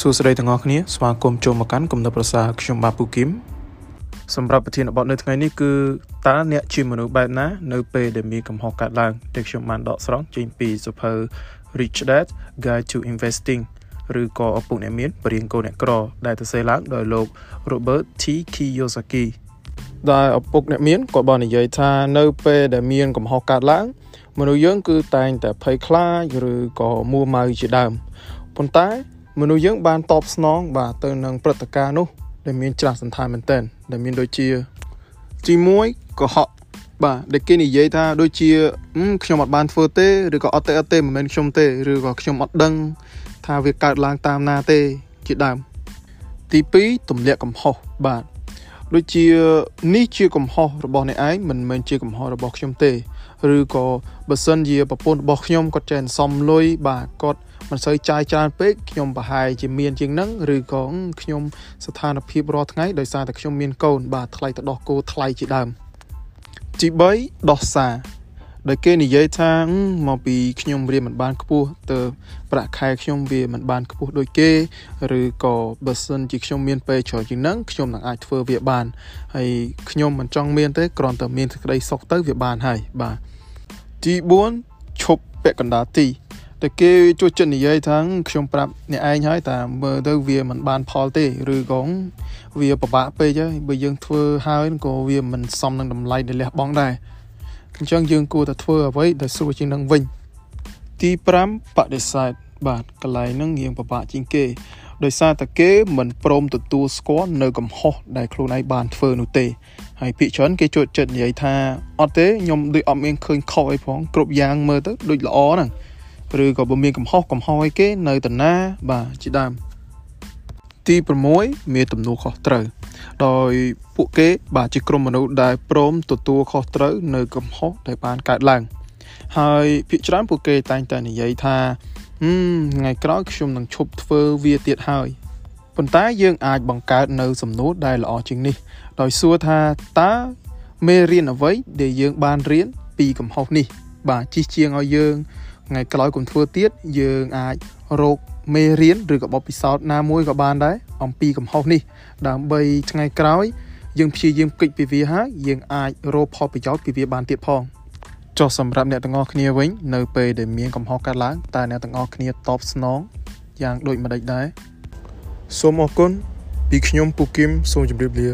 សួស្តីទាំងអស់គ្នាស្វាគមន៍ចូលមកកាន់គំនិតប្រសាខ្ញុំបាទពូគឹមសម្រាប់ប្រធានបទនៅថ្ងៃនេះគឺតើអ្នកជាមនុស្សបែបណា នៅពេលដែលមានកំហុសកើតឡើងដែលខ្ញុំបានដកស្រង់ចេញពីសៀវភៅ Rich Dad Guide to Investing ឬក៏ឪពុកអ្នកមានបរិញ្ញាកូនអ្នកក្រ ដែលទៅសេឡើងដោយលោក Robert T Kiyosaki ដែលឪពុកអ្នកមានគាត់បាននិយាយថានៅពេលដែលមានកំហុសកើតឡើង មនុស្សយើងគឺតែងតែភ័យខ្លាចឬក៏មួម៉ៅជាដើមប៉ុន្តែ មនុស្សយើងបានតបស្នងបាទទៅនឹងព្រឹត្តិការណ៍នោះដែលមានច្រាស់សន្តានមែនទែនដែលមានដូចជាទី1កុហកបាទដែលគេនិយាយថាដូចជាខ្ញុំអត់បានធ្វើទេឬក៏អត់ទេអត់ទេមិនមែនខ្ញុំទេឬក៏ខ្ញុំអត់ដឹង ថាវាកើតឡើងតាមណាទេជាដើមទី2ទម្លាក់កំហុសបាទដូចជានេះជាកំហុសរបស់អ្នកឯងមិនមែនជាកំហុសរបស់ខ្ញុំទេ ឬក៏បើសិនជាប្រពន្ធរបស់ខ្ញុំគាត់ចេះសំលុយបាទគាត់មិនសូវចាយច្រើនពេកខ្ញុំប្រហែលជាមានជាងហ្នឹងឬក៏ខ្ញុំស្ថានភាពរាល់ថ្ងៃដោយសារតែខ្ញុំមានកូនបាទថ្លៃទៅដោះគោថ្លៃជាដើមទី3ដោះសារ ដែលគេនិយាយថាមកពីខ្ញុំរៀនមិនបានខ្ពស់ទៅប្រាក់ខែខ្ញុំវាមិនបានខ្ពស់ដូចគេឬក៏បើសិនជាខ្ញុំមានពេលច្រើនជាងហ្នឹងខ្ញុំនឹងអាចធ្វើវាបានហើយខ្ញុំមិនចង់មានទេគ្រាន់តែមានសេចក្តីសុខទៅវាបានហើយបាទទី4ឈប់ពាក់កណ្ដាលទីតែគេជួយចិត្តនិយាយថាខ្ញុំប្រាប់អ្នកឯងហើយតែមើលទៅវាមិនបានផលទេឬក៏វាពិបាកពេកហើយបើយើងធ្វើហើយក៏វាមិនសមនឹងតម្លៃដែលលះបង់ដែរ អញ្ចឹងយើងគួរតែធ្វើអ្វីដែលស្រួលជាងនឹងវិញទី5បដិសេធបាទកន្លែងហ្នឹងរៀងពិបាកជាងគេ ដោយសារតែគេមិនព្រមទទួលស្គាល់នៅកំហុសដែលខ្លួនឯងបានធ្វើនោះទេហើយភាគច្រើនគេជួយចិត្តនិយាយថាអត់ទេខ្ញុំដូចអត់មានឃើញខុសអីផងគ្រប់យ៉ាងមើលទៅដូចល្អហ្នឹងឬក៏បើមានកំហុសកំហុសអីគេនៅតាណាបាទជាដើម ទី6មានទំនួលខុសត្រូវដោយពួកគេបាទជាក្រុមមនុស្សដែលព្រមទទួលខុសត្រូវនៅកំហុសដែលបានកើតឡើង ហើយភាគច្រើនពួកគេតែងតែនិយាយថាហឹមថ្ងៃក្រោយខ្ញុំនឹងឈប់ធ្វើវាទៀតហើយប៉ុន្តែយើងអាចបង្កើតនៅសំណួរដែលល្អជាងនេះ ដោយសួរថាតើមេរៀនអ្វីដែលយើងបានរៀនពីកំហុសនេះ បាទជិះជាងឲ្យយើង ថ្ងៃក្រោយកុំធ្វើទៀតយើងអាចរកមេរៀនឬក៏បទពិសោធន៍ណាមួយក៏បានដែរអំពីកំហុសនេះ ដើម្បីថ្ងៃក្រោយ យើងព្យាយាមគិតពីវាហើយយើងអាចរកផលប្រយោជន៍ពីវាបានទៀតផងចុះសម្រាប់អ្នកទាំងអស់គ្នាវិញនៅពេលដែលមានកំហុសកើតឡើងតើអ្នកទាំងអស់គ្នាតបស្នងយ៉ាងដូចម្ដេចដែរសូមអរគុណពីខ្ញុំពូគឹមសូមជម្រាបលា